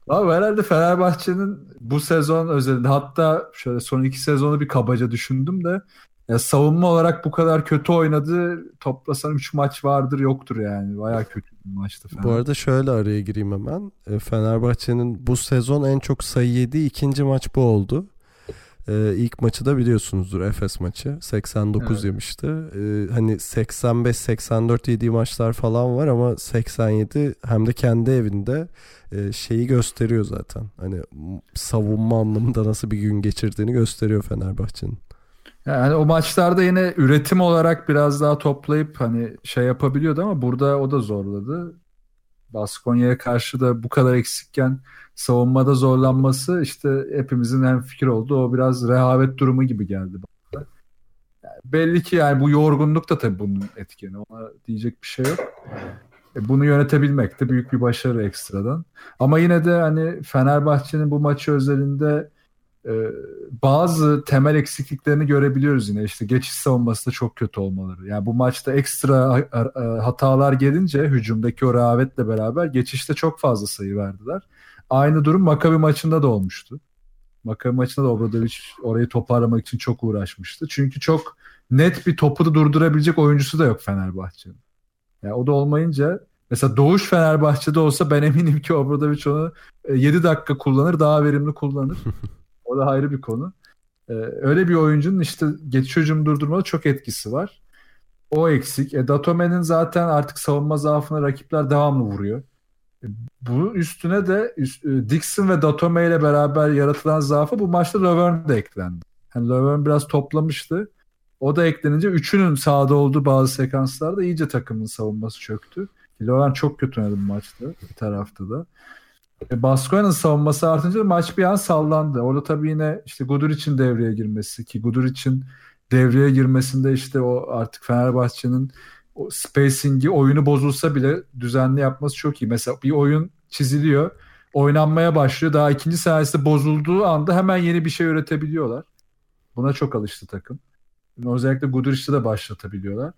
Abi herhalde Fenerbahçe'nin bu sezon özelinde hatta şöyle son iki sezonu bir kabaca düşündüm de Ya savunma olarak bu kadar kötü oynadı. Toplasan 3 maç vardır yoktur yani. Baya kötü bir maçtı falan. Bu arada şöyle araya gireyim hemen. E, Fenerbahçe'nin bu sezon en çok sayı yediği ikinci maç bu oldu. Ee, ilk maçı da biliyorsunuzdur Efes maçı. 89 Evet. yemişti. Ee, hani 85-84 yediği maçlar falan var ama 87 hem de kendi evinde e, şeyi gösteriyor zaten. Hani savunma anlamında nasıl bir gün geçirdiğini gösteriyor Fenerbahçe'nin. Yani o maçlarda yine üretim olarak biraz daha toplayıp hani şey yapabiliyordu ama burada o da zorladı. Baskonya'ya karşı da bu kadar eksikken savunmada zorlanması işte hepimizin hem fikir oldu. O biraz rehavet durumu gibi geldi. Yani belli ki yani bu yorgunluk da tabii bunun etkeni. Ona diyecek bir şey yok. E, bunu yönetebilmek de büyük bir başarı ekstradan. Ama yine de hani Fenerbahçe'nin bu maçı özelinde e, bazı temel eksikliklerini görebiliyoruz yine. İşte geçiş savunması da çok kötü olmaları. Yani bu maçta ekstra e, hatalar gelince hücumdaki o rehavetle beraber geçişte çok fazla sayı verdiler. Aynı durum Makabi maçında da olmuştu. Makabi maçında da Obradovic orayı toparlamak için çok uğraşmıştı. Çünkü çok net bir topu da durdurabilecek oyuncusu da yok Fenerbahçe'nin. Yani o da olmayınca mesela Doğuş Fenerbahçe'de olsa ben eminim ki Obradovic onu e, 7 dakika kullanır daha verimli kullanır. (laughs) O da ayrı bir konu. Ee, öyle bir oyuncunun işte geçiş hücum durdurmada çok etkisi var. O eksik. E, Datome'nin zaten artık savunma zaafına rakipler devamlı vuruyor. E, bu üstüne de üst- e, Dixon ve Datome ile beraber yaratılan zaafı bu maçta Lovern de eklendi. Yani Lovern biraz toplamıştı. O da eklenince üçünün sahada olduğu bazı sekanslarda iyice takımın savunması çöktü. Lovern çok kötü oynadı bu maçta bir tarafta da. E, Baskonya'nın savunması artınca maç bir an sallandı. Orada tabii yine işte Guduric'in devreye girmesi ki Guduric'in devreye girmesinde işte o artık Fenerbahçe'nin o spacing'i oyunu bozulsa bile düzenli yapması çok iyi. Mesela bir oyun çiziliyor, oynanmaya başlıyor. Daha ikinci saniyesinde bozulduğu anda hemen yeni bir şey üretebiliyorlar. Buna çok alıştı takım. Özellikle Guduric'te de başlatabiliyorlar.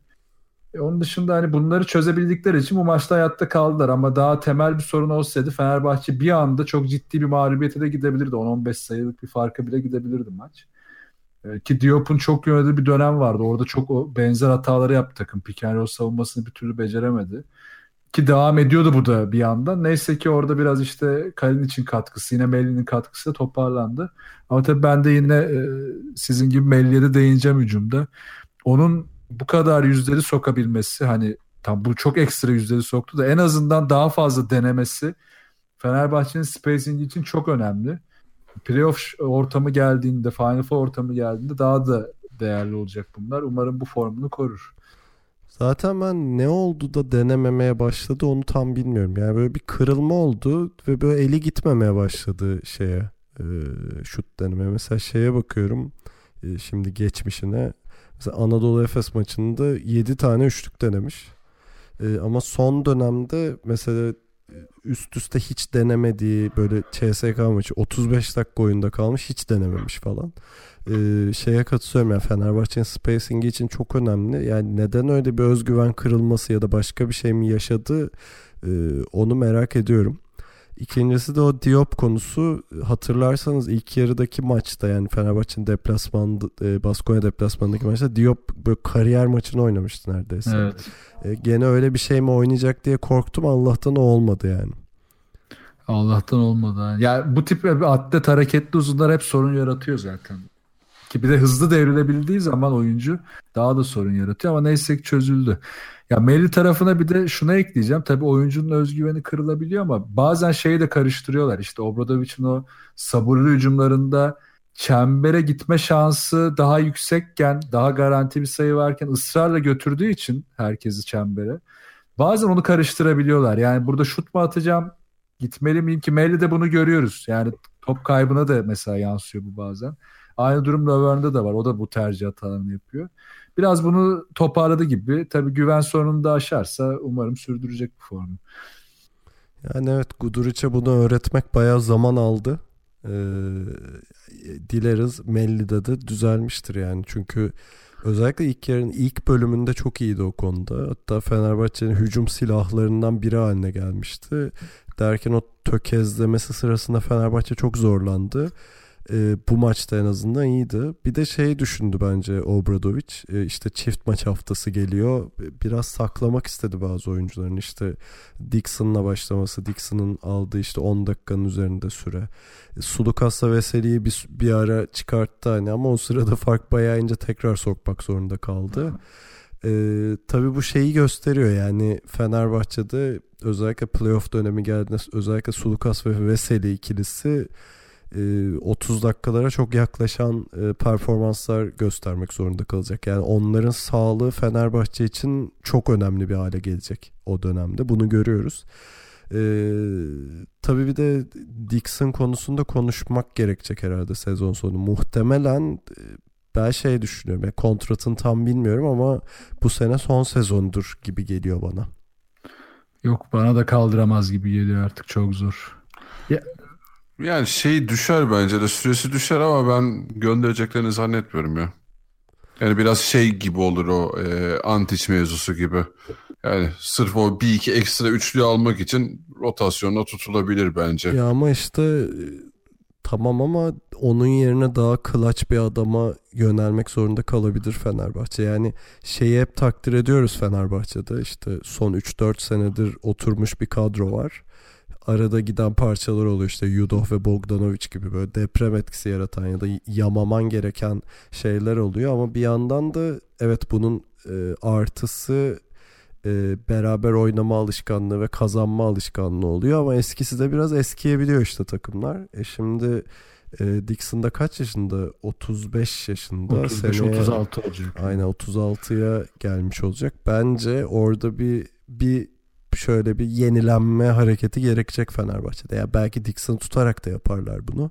E, onun dışında hani bunları çözebildikleri için bu maçta hayatta kaldılar ama daha temel bir sorun olsaydı Fenerbahçe bir anda çok ciddi bir mağlubiyete de gidebilirdi. 10-15 sayılık bir farka bile gidebilirdi maç. E, ki Diop'un çok yöneldiği bir dönem vardı. Orada çok o benzer hataları yaptı takım. Roll savunmasını bir türlü beceremedi. Ki devam ediyordu bu da bir yandan. Neyse ki orada biraz işte Kalin için katkısı, yine Melli'nin katkısı toparlandı. Ama tabii ben de yine e, sizin gibi Melli'ye de değineceğim hücumda. Onun bu kadar yüzleri sokabilmesi hani tam bu çok ekstra yüzleri soktu da en azından daha fazla denemesi Fenerbahçe'nin spacing için çok önemli. Playoff ortamı geldiğinde, Final Four ortamı geldiğinde daha da değerli olacak bunlar. Umarım bu formunu korur. Zaten ben ne oldu da denememeye başladı onu tam bilmiyorum. Yani böyle bir kırılma oldu ve böyle eli gitmemeye başladı şeye. E, şut deneme. Mesela şeye bakıyorum. e, şimdi geçmişine. Mesela Anadolu Efes maçında 7 tane üçlük denemiş. E, ama son dönemde mesela üst üste hiç denemediği böyle CSK maçı 35 dakika oyunda kalmış hiç denememiş falan. Ee, şeye katılıyorum yani Fenerbahçe'nin spacing'i için çok önemli. Yani neden öyle bir özgüven kırılması ya da başka bir şey mi yaşadı ee, onu merak ediyorum. İkincisi de o Diop konusu hatırlarsanız ilk yarıdaki maçta yani Fenerbahçe'nin deplasman e, Baskonya deplasmanındaki maçta Diop böyle kariyer maçını oynamıştı neredeyse. Evet. E, gene öyle bir şey mi oynayacak diye korktum Allah'tan o olmadı yani. Allah'tan olmadı. Ya bu tip atlet hareketli uzunlar hep sorun yaratıyor zaten. Ki bir de hızlı devrilebildiği zaman oyuncu daha da sorun yaratıyor ama neyse ki çözüldü. Ya Melli tarafına bir de şuna ekleyeceğim. Tabii oyuncunun özgüveni kırılabiliyor ama bazen şeyi de karıştırıyorlar. İşte Obradovic'in o sabırlı hücumlarında çembere gitme şansı daha yüksekken, daha garanti bir sayı varken ısrarla götürdüğü için herkesi çembere. Bazen onu karıştırabiliyorlar. Yani burada şut mu atacağım, gitmeli miyim ki Melli de bunu görüyoruz. Yani top kaybına da mesela yansıyor bu bazen. Aynı durum Laverne de var. O da bu tercih hatalarını yapıyor. Biraz bunu toparladı gibi. Tabii güven sorununu da aşarsa umarım sürdürecek bu formu. Yani evet Guduric'e bunu öğretmek bayağı zaman aldı. Ee, dileriz Melli'de de düzelmiştir yani. Çünkü özellikle ilk yarının ilk bölümünde çok iyiydi o konuda. Hatta Fenerbahçe'nin hücum silahlarından biri haline gelmişti. Derken o tökezlemesi sırasında Fenerbahçe çok zorlandı. E, bu maçta en azından iyiydi. Bir de şey düşündü bence Obradovic. E, işte çift maç haftası geliyor. Biraz saklamak istedi bazı oyuncuların. İşte Dixon'la başlaması. Dixon'ın aldığı işte 10 dakikanın üzerinde süre. E, Sulukas'la Veseli'yi bir, bir ara çıkarttı hani ama o sırada fark bayağı ince tekrar sokmak zorunda kaldı. Ee, tabii bu şeyi gösteriyor yani Fenerbahçe'de özellikle playoff dönemi geldiğinde özellikle Sulukas ve Veseli ikilisi 30 dakikalara çok yaklaşan performanslar göstermek zorunda kalacak. Yani onların sağlığı Fenerbahçe için çok önemli bir hale gelecek o dönemde. Bunu görüyoruz. Ee, tabii bir de Dixon konusunda konuşmak gerekecek herhalde sezon sonu. Muhtemelen ben şey düşünüyorum. Yani kontratını tam bilmiyorum ama bu sene son sezondur gibi geliyor bana. Yok bana da kaldıramaz gibi geliyor artık çok zor. Ya, yani şey düşer bence de süresi düşer ama ben göndereceklerini zannetmiyorum ya. Yani biraz şey gibi olur o e, Antic mevzusu gibi. Yani sırf o bir iki ekstra üçlü almak için rotasyonda tutulabilir bence. Ya ama işte tamam ama onun yerine daha kılaç bir adama yönelmek zorunda kalabilir Fenerbahçe. Yani şeyi hep takdir ediyoruz Fenerbahçe'de. İşte son 3-4 senedir oturmuş bir kadro var arada giden parçalar oluyor işte Yudov ve Bogdanovic gibi böyle deprem etkisi yaratan ya da yamaman gereken şeyler oluyor ama bir yandan da evet bunun e, artısı e, beraber oynama alışkanlığı ve kazanma alışkanlığı oluyor ama eskisi de biraz eskiyebiliyor işte takımlar. E şimdi e, Dixon da kaç yaşında? 35 yaşında. 35 seneye, 36 olacak. Aynen 36'ya gelmiş olacak. Bence orada bir bir şöyle bir yenilenme hareketi gerekecek Fenerbahçe'de. Yani belki Dixon tutarak da yaparlar bunu.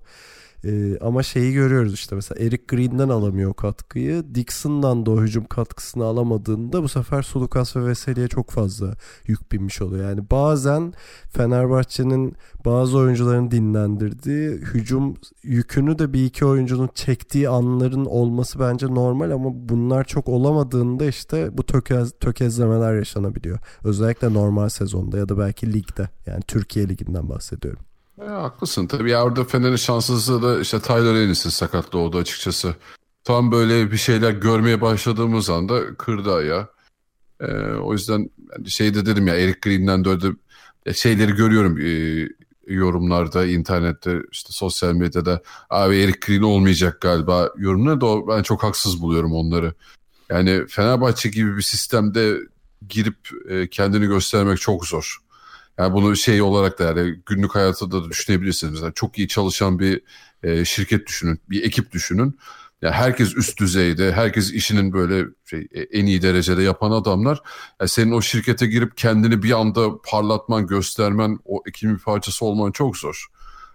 Ee, ama şeyi görüyoruz işte mesela Eric Green'den alamıyor katkıyı. Dixon'dan da o hücum katkısını alamadığında bu sefer Sulukas ve Veseli'ye çok fazla yük binmiş oluyor. Yani bazen Fenerbahçe'nin bazı oyuncuların dinlendirdiği hücum yükünü de bir iki oyuncunun çektiği anların olması bence normal ama bunlar çok olamadığında işte bu tökez, tökezlemeler yaşanabiliyor. Özellikle normal sezonda ya da belki ligde yani Türkiye liginden bahsediyorum. Ya, haklısın. Tabii ya orada Fener'in şanssızlığı da işte Tyler Ennis'in sakatlığı oldu açıkçası. Tam böyle bir şeyler görmeye başladığımız anda kırdı ayağı. Ee, o yüzden şeyde dedim ya Eric Green'den de şeyleri görüyorum e, yorumlarda, internette, işte sosyal medyada. Abi Eric Green olmayacak galiba yorumları da ben çok haksız buluyorum onları. Yani Fenerbahçe gibi bir sistemde girip e, kendini göstermek çok zor. Yani bunu şey olarak da yani günlük hayatta da düşünebilirsiniz. Mesela çok iyi çalışan bir e, şirket düşünün, bir ekip düşünün. Yani herkes üst düzeyde, herkes işinin böyle şey, e, en iyi derecede yapan adamlar. Yani senin o şirkete girip kendini bir anda parlatman, göstermen, o ekibin bir parçası olman çok zor.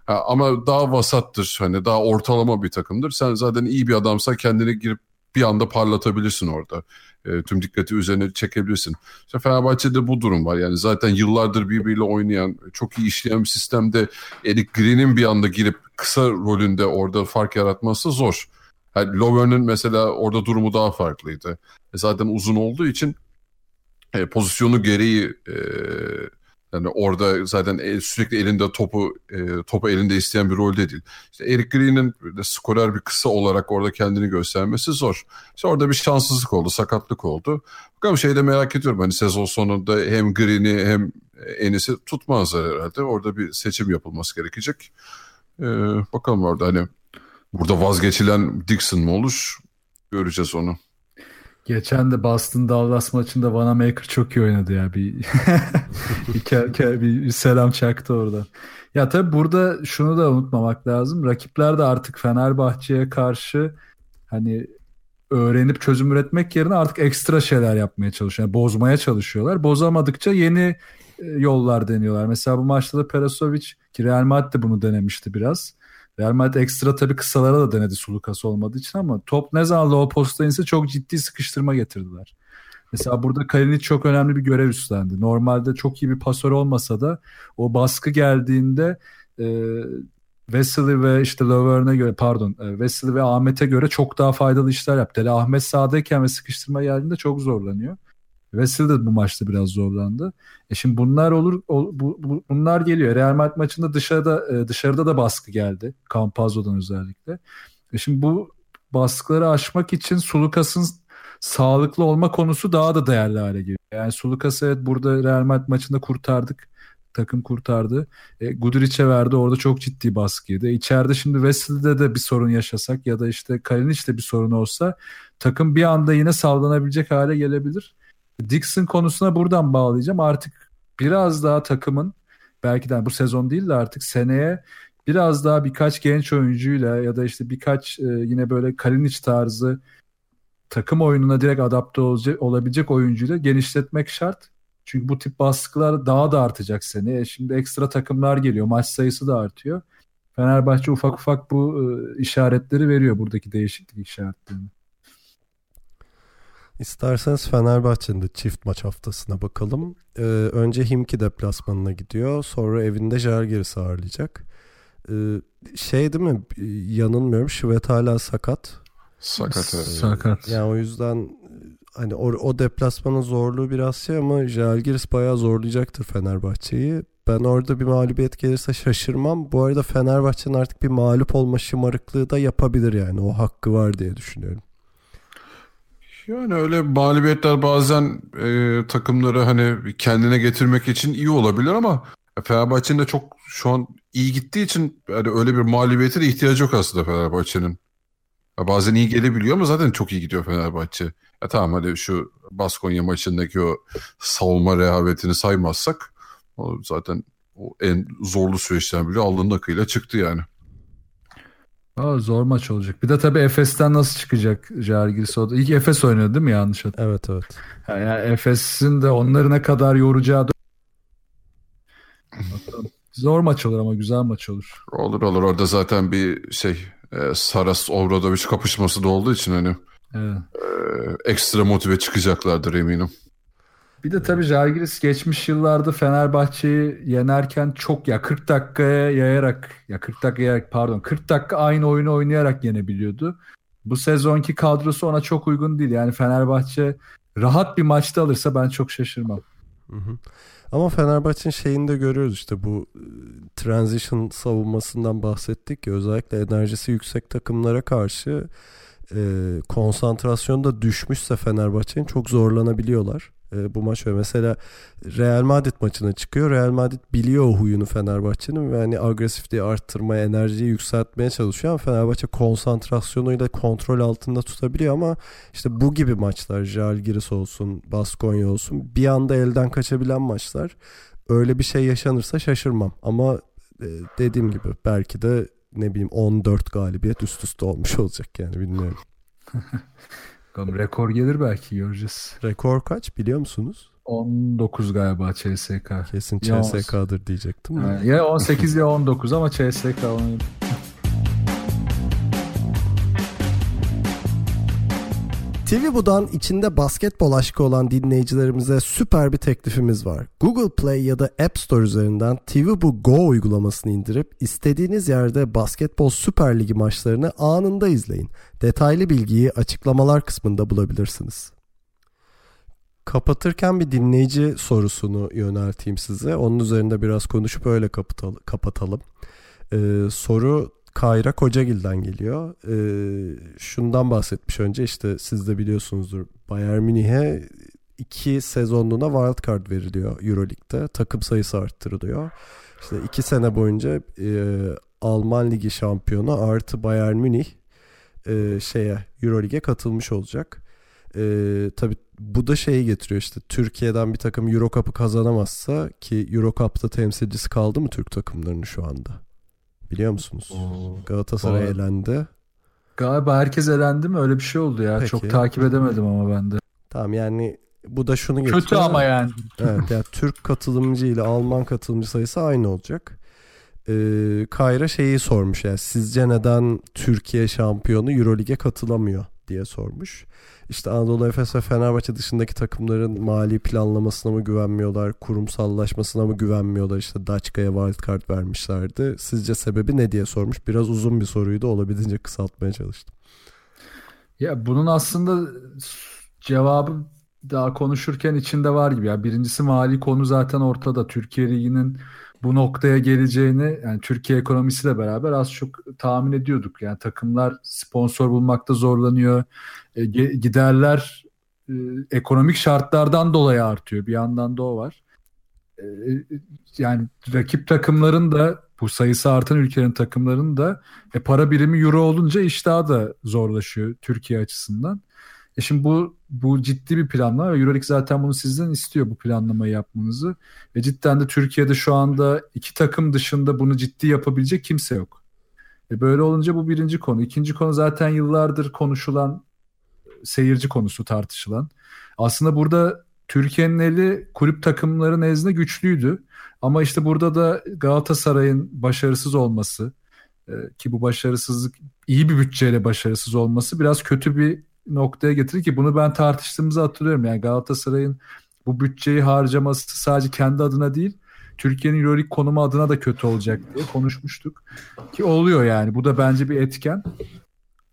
Ha, ama daha vasattır, hani daha ortalama bir takımdır. Sen zaten iyi bir adamsa kendini girip bir anda parlatabilirsin orada. E, tüm dikkati üzerine çekebilirsin. İşte Fenerbahçe'de bu durum var. Yani zaten yıllardır birbiriyle oynayan, çok iyi işleyen bir sistemde Eric Green'in bir anda girip kısa rolünde orada fark yaratması zor. Yani Lovern'ın mesela orada durumu daha farklıydı. E, zaten uzun olduğu için e, pozisyonu gereği e, yani orada zaten sürekli elinde topu e, topu elinde isteyen bir rolde değil. İşte Eric Green'in de skorer bir kısa olarak orada kendini göstermesi zor. İşte orada bir şanssızlık oldu, sakatlık oldu. Bakalım şeyi de merak ediyorum. Hani sezon sonunda hem Green'i hem Enis'i tutmazlar herhalde. Orada bir seçim yapılması gerekecek. Ee, bakalım orada hani burada vazgeçilen Dixon mı olur? Göreceğiz onu. Geçen de Boston Dallas maçında Vanamaker çok iyi oynadı ya. Bir, (laughs) bir, bir, bir selam çaktı orada. Ya tabii burada şunu da unutmamak lazım. Rakipler de artık Fenerbahçe'ye karşı hani öğrenip çözüm üretmek yerine artık ekstra şeyler yapmaya çalışıyor. Yani bozmaya çalışıyorlar. Bozamadıkça yeni e, yollar deniyorlar. Mesela bu maçta da Perasovic ki Real Madrid de bunu denemişti biraz. Real Madrid ekstra tabii kısalara da denedi Sulukas olmadığı için ama top ne zaman o posta inse çok ciddi sıkıştırma getirdiler. Mesela burada Kalinic çok önemli bir görev üstlendi. Normalde çok iyi bir pasör olmasa da o baskı geldiğinde e, Vesely ve işte Lovern'e göre pardon e, Vesely ve Ahmet'e göre çok daha faydalı işler yaptı. Hele Ahmet sağdayken ve sıkıştırma geldiğinde çok zorlanıyor. Wesley de bu maçta biraz zorlandı. E şimdi bunlar olur bu, bu, bunlar geliyor. Real Madrid maçında dışarıda e, dışarıda da baskı geldi. Campazzo'dan özellikle. E şimdi bu baskıları aşmak için Sulukas'ın sağlıklı olma konusu daha da değerli hale geliyor. Yani Sulukas evet burada Real Madrid maçında kurtardık. Takım kurtardı. E, Guduric'e verdi. Orada çok ciddi baskıydı. İçeride şimdi Wesley'de de bir sorun yaşasak ya da işte Kalinic'te bir sorun olsa takım bir anda yine sallanabilecek hale gelebilir. Dixon konusuna buradan bağlayacağım. Artık biraz daha takımın belki de bu sezon değil de artık seneye biraz daha birkaç genç oyuncuyla ya da işte birkaç e, yine böyle Kalinic tarzı takım oyununa direkt adapte olacak, olabilecek oyuncuyla genişletmek şart. Çünkü bu tip baskılar daha da artacak seneye. Şimdi ekstra takımlar geliyor. Maç sayısı da artıyor. Fenerbahçe ufak ufak bu e, işaretleri veriyor buradaki değişiklik işaretlerini. İsterseniz Fenerbahçe'nin de çift maç haftasına bakalım. Ee, önce Himki deplasmanına gidiyor. Sonra evinde Jalgiris'i ağırlayacak. Ee, şey değil mi? Yanılmıyorum. Şivet hala sakat. Sakat. Evet. Sakat. Yani o yüzden hani o, o deplasmanın zorluğu biraz şey ama Jalgiris bayağı zorlayacaktır Fenerbahçe'yi. Ben orada bir mağlubiyet gelirse şaşırmam. Bu arada Fenerbahçe'nin artık bir mağlup olma şımarıklığı da yapabilir yani. O hakkı var diye düşünüyorum. Yani öyle mağlubiyetler bazen e, takımları hani kendine getirmek için iyi olabilir ama Fenerbahçe'nin de çok şu an iyi gittiği için yani öyle bir mağlubiyete de ihtiyacı yok aslında Fenerbahçe'nin. Bazen iyi gelebiliyor ama zaten çok iyi gidiyor Fenerbahçe. Ya tamam hadi şu Baskonya maçındaki o savunma rehavetini saymazsak zaten o en zorlu süreçten bile alnının akıyla çıktı yani. Aa, zor maç olacak. Bir de tabii Efes'ten nasıl çıkacak Jalgiris o da. İlk Efes oynadı değil mi yanlış hatırlamıyorum. Evet evet. Yani Efes'in de onları ne kadar yoracağı da... Zor maç olur ama güzel maç olur. Olur olur orada zaten bir şey e, Saras Obradoviç kapışması da olduğu için hani evet. e, ekstra motive çıkacaklardır eminim. Bir de tabii Jalgiris geçmiş yıllarda Fenerbahçe'yi yenerken çok ya 40 dakikaya yayarak ya 40 dakika yayarak pardon 40 dakika aynı oyunu oynayarak yenebiliyordu. Bu sezonki kadrosu ona çok uygun değil. Yani Fenerbahçe rahat bir maçta alırsa ben çok şaşırmam. Hı hı. Ama Fenerbahçe'nin şeyini de görüyoruz işte bu transition savunmasından bahsettik ya özellikle enerjisi yüksek takımlara karşı e, konsantrasyonda düşmüşse Fenerbahçe'nin çok zorlanabiliyorlar e, bu maç ve mesela Real Madrid maçına çıkıyor. Real Madrid biliyor o huyunu Fenerbahçe'nin ve hani agresifliği arttırmaya, enerjiyi yükseltmeye çalışıyor ama Fenerbahçe konsantrasyonuyla kontrol altında tutabiliyor ama işte bu gibi maçlar Jalgiris olsun, Baskonya olsun bir anda elden kaçabilen maçlar. Öyle bir şey yaşanırsa şaşırmam ama e, dediğim gibi belki de ne bileyim 14 galibiyet üst üste olmuş olacak yani bilmiyorum. (laughs) Bakalım rekor gelir belki göreceğiz. Rekor kaç biliyor musunuz? 19 galiba CSK. Kesin CSK'dır diyecektim. Ha, ya 18 ya 19 ama CSK onu... TV Bu'dan içinde basketbol aşkı olan dinleyicilerimize süper bir teklifimiz var. Google Play ya da App Store üzerinden TV Bu Go uygulamasını indirip istediğiniz yerde basketbol Süper Ligi maçlarını anında izleyin. Detaylı bilgiyi açıklamalar kısmında bulabilirsiniz. Kapatırken bir dinleyici sorusunu yönelteyim size. Onun üzerinde biraz konuşup öyle kapatalım. Ee, soru Kayra Kocagil'den geliyor. Ee, şundan bahsetmiş önce işte siz de biliyorsunuzdur. Bayern Münih'e iki sezonluğuna wild card veriliyor Euroleague'de. Takım sayısı arttırılıyor. İşte iki sene boyunca e, Alman Ligi şampiyonu artı Bayern Münih e, şeye Euroleague'e katılmış olacak. E, tabii bu da şeyi getiriyor işte Türkiye'den bir takım Euro Cup'ı kazanamazsa ki Euro Cup'ta temsilcisi kaldı mı Türk takımlarının şu anda? Biliyor musunuz? Oo. Galatasaray Aa. elendi. Galiba herkes elendi mi? Öyle bir şey oldu ya. Peki. Çok takip edemedim ama ben de. Tamam yani bu da şunu getiriyor. Kötü ama yani. evet yani Türk katılımcı ile Alman katılımcı sayısı aynı olacak. Ee, Kayra şeyi sormuş yani sizce neden Türkiye şampiyonu Eurolig'e katılamıyor diye sormuş. İşte Anadolu Efes ve Fenerbahçe dışındaki takımların mali planlamasına mı güvenmiyorlar, kurumsallaşmasına mı güvenmiyorlar? İşte Daçka'ya wildcard vermişlerdi. Sizce sebebi ne diye sormuş. Biraz uzun bir soruydu. Olabildiğince kısaltmaya çalıştım. Ya bunun aslında cevabı daha konuşurken içinde var gibi. Yani birincisi mali konu zaten ortada. Türkiye Ligi'nin bu noktaya geleceğini yani Türkiye ekonomisiyle beraber az çok tahmin ediyorduk. Yani takımlar sponsor bulmakta zorlanıyor. E, giderler e, ekonomik şartlardan dolayı artıyor. Bir yandan da o var. E, yani rakip takımların da bu sayısı artan ülkelerin takımlarının da e, para birimi euro olunca iş daha da zorlaşıyor Türkiye açısından. E şimdi bu bu ciddi bir planlama ve Euroleague zaten bunu sizden istiyor bu planlamayı yapmanızı. Ve cidden de Türkiye'de şu anda iki takım dışında bunu ciddi yapabilecek kimse yok. E böyle olunca bu birinci konu. İkinci konu zaten yıllardır konuşulan seyirci konusu tartışılan. Aslında burada Türkiye'nin eli kulüp takımları nezdinde güçlüydü. Ama işte burada da Galatasaray'ın başarısız olması e, ki bu başarısızlık iyi bir bütçeyle başarısız olması biraz kötü bir noktaya getirir ki bunu ben tartıştığımızı hatırlıyorum. Yani Galatasaray'ın bu bütçeyi harcaması sadece kendi adına değil Türkiye'nin Euroleague konumu adına da kötü olacak diye konuşmuştuk. Ki oluyor yani bu da bence bir etken.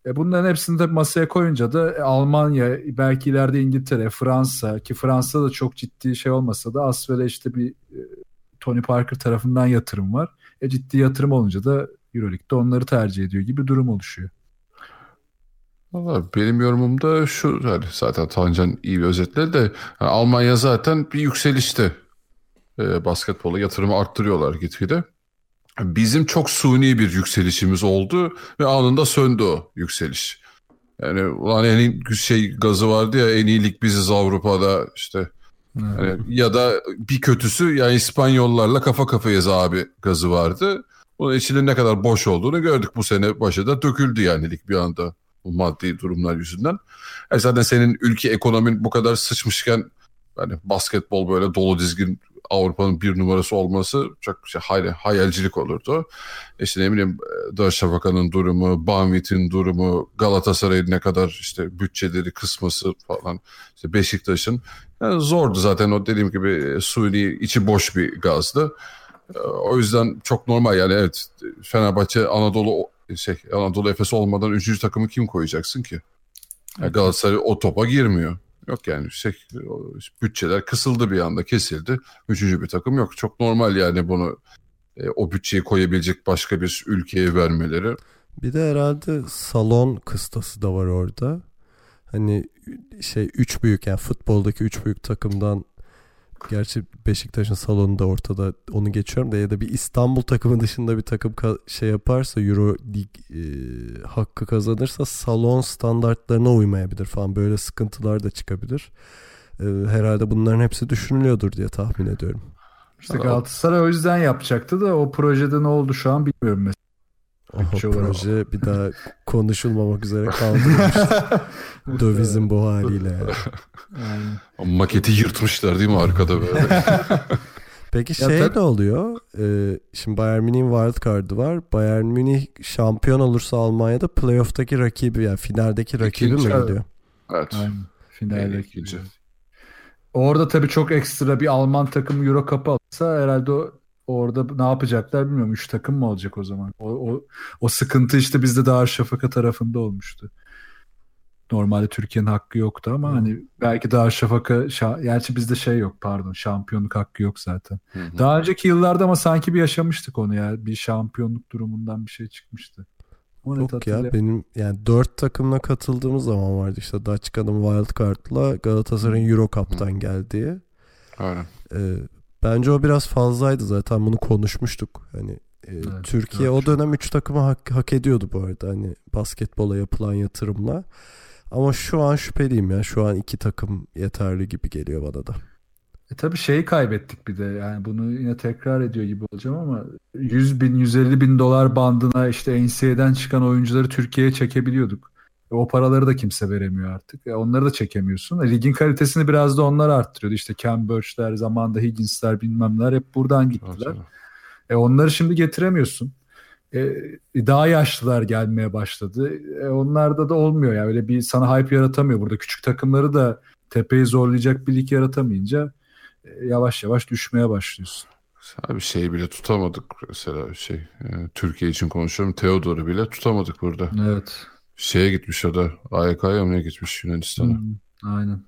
E bunların hepsini tabii masaya koyunca da e, Almanya, belki ileride İngiltere, Fransa ki Fransa'da da çok ciddi şey olmasa da Asfer'e işte bir e, Tony Parker tarafından yatırım var. E ciddi yatırım olunca da Euroleague'de onları tercih ediyor gibi durum oluşuyor. Valla benim yorumum da şu hani zaten Tancan iyi bir özetledi de yani Almanya zaten bir yükselişte e, basketbola yatırımı arttırıyorlar gitgide. Bizim çok suni bir yükselişimiz oldu ve anında söndü o yükseliş. Yani ulan en iyi şey gazı vardı ya en iyilik biziz Avrupa'da işte. Yani, ya da bir kötüsü yani İspanyollarla kafa kafayız abi gazı vardı. Bunun içinin ne kadar boş olduğunu gördük bu sene başı da döküldü yani lig bir anda maddi durumlar yüzünden. E zaten senin ülke ekonomin bu kadar sıçmışken yani basketbol böyle dolu dizgin Avrupa'nın bir numarası olması çok şey, hayal, hayalcilik olurdu. İşte ne bileyim Darüşşafaka'nın durumu, Banvit'in durumu, Galatasaray'ın ne kadar işte bütçeleri kısması falan, işte Beşiktaş'ın yani zordu zaten o dediğim gibi suni içi boş bir gazdı. O yüzden çok normal yani evet Fenerbahçe Anadolu şey Anadolu Efes olmadan üçüncü takımı kim koyacaksın ki? Yani Galatasaray o topa girmiyor. Yok yani şey, bütçeler kısıldı bir anda kesildi. Üçüncü bir takım yok. Çok normal yani bunu e, o bütçeyi koyabilecek başka bir ülkeye vermeleri. Bir de herhalde salon kıstası da var orada. Hani şey üç büyük yani futboldaki üç büyük takımdan Gerçi Beşiktaş'ın salonu da ortada onu geçiyorum da ya da bir İstanbul takımı dışında bir takım şey yaparsa Euro Lig e, hakkı kazanırsa salon standartlarına uymayabilir falan böyle sıkıntılar da çıkabilir. E, herhalde bunların hepsi düşünülüyordur diye tahmin ediyorum. İşte Galatasaray o yüzden yapacaktı da o projede ne oldu şu an bilmiyorum mesela. O proje bir daha (laughs) konuşulmamak üzere kaldırılmış. (laughs) Dövizin bu haliyle. (laughs) Yani. Maketi yırtmışlar değil mi arkada böyle? Peki şey ne oluyor? Ee, şimdi Bayern Münih'in wild card'ı var. Bayern Münih şampiyon olursa Almanya'da playoff'taki rakibi yani finaldeki rakibi İkinci, mi geliyor? Evet. Aynen. Finaldeki. Orada tabii çok ekstra bir Alman takımı Euro Cup alırsa herhalde o orada ne yapacaklar bilmiyorum. Üç takım mı olacak o zaman? O, o, o sıkıntı işte bizde Darüşşafaka tarafında olmuştu. Normalde Türkiye'nin hakkı yoktu ama hmm. hani belki Darüşşafaka şa- gerçi bizde şey yok pardon şampiyonluk hakkı yok zaten. Hmm. Daha önceki yıllarda ama sanki bir yaşamıştık onu ya. Bir şampiyonluk durumundan bir şey çıkmıştı. O Yok ya benim yani dört takımla katıldığımız zaman vardı işte Daçka'nın Wildcard'la Galatasaray'ın Euro Cup'tan geldiği. Aynen. Ee, Bence o biraz fazlaydı zaten bunu konuşmuştuk. Hani e, evet, Türkiye o dönem 3 takımı hak, hak ediyordu bu arada hani basketbola yapılan yatırımla. Ama şu an şüpheliyim ya. Şu an iki takım yeterli gibi geliyor bana da. E tabii şeyi kaybettik bir de yani bunu yine tekrar ediyor gibi olacağım ama 100 bin 150 bin dolar bandına işte NCAA'den çıkan oyuncuları Türkiye'ye çekebiliyorduk. E, o paraları da kimse veremiyor artık. E, onları da çekemiyorsun. E, ligin kalitesini biraz da onlar arttırıyordu. İşte Cam Birch'ler, zamanda Higgins'ler bilmemler hep buradan gittiler. E, onları şimdi getiremiyorsun. E, daha yaşlılar gelmeye başladı. E, onlarda da olmuyor yani öyle bir sana hype yaratamıyor burada. Küçük takımları da tepeyi zorlayacak bir lig yaratamayınca e, yavaş yavaş düşmeye başlıyorsun. Abi şey bile tutamadık mesela şey e, Türkiye için konuşuyorum Theodor'u bile tutamadık burada. Evet. Şeye gitmiş o da. AYK'ya mı ne gitmiş Yunanistan'a? Hmm, aynen.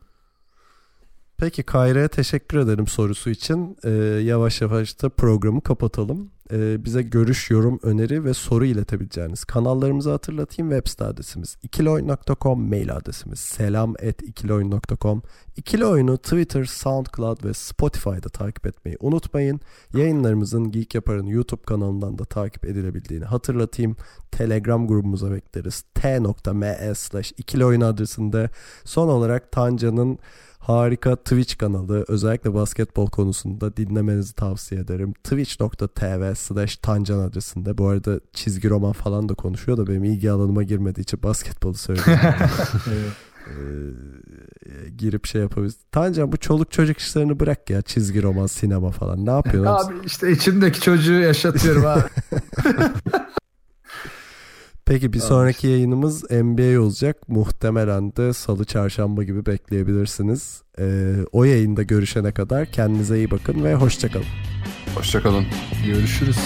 Peki Kayra'ya teşekkür ederim sorusu için. Ee, yavaş yavaş da programı kapatalım. Ee, bize görüş, yorum, öneri ve soru iletebileceğiniz kanallarımızı hatırlatayım. Web site adresimiz ikiloyun.com, mail adresimiz selam et ikiloyun.com. İkili Oyun'u Twitter, SoundCloud ve Spotify'da takip etmeyi unutmayın. Yayınlarımızın Geek Yapar'ın YouTube kanalından da takip edilebildiğini hatırlatayım. Telegram grubumuza bekleriz. t.me slash ikiloyun adresinde. Son olarak Tanca'nın harika Twitch kanalı özellikle basketbol konusunda dinlemenizi tavsiye ederim. Twitch.tv slash tancan adresinde. Bu arada çizgi roman falan da konuşuyor da benim ilgi alanıma girmediği için basketbolu söylüyorum. (laughs) Ee, girip şey yapabiliriz. Tancan bu çoluk çocuk işlerini bırak ya. Çizgi roman, sinema falan. Ne yapıyorsun? Abi işte içimdeki çocuğu yaşatıyorum abi. (laughs) Peki bir Tamam sonraki yayınımız NBA olacak. Muhtemelen de salı çarşamba gibi bekleyebilirsiniz. Ee, o yayında görüşene kadar kendinize iyi bakın ve hoşçakalın. Hoşçakalın. Görüşürüz.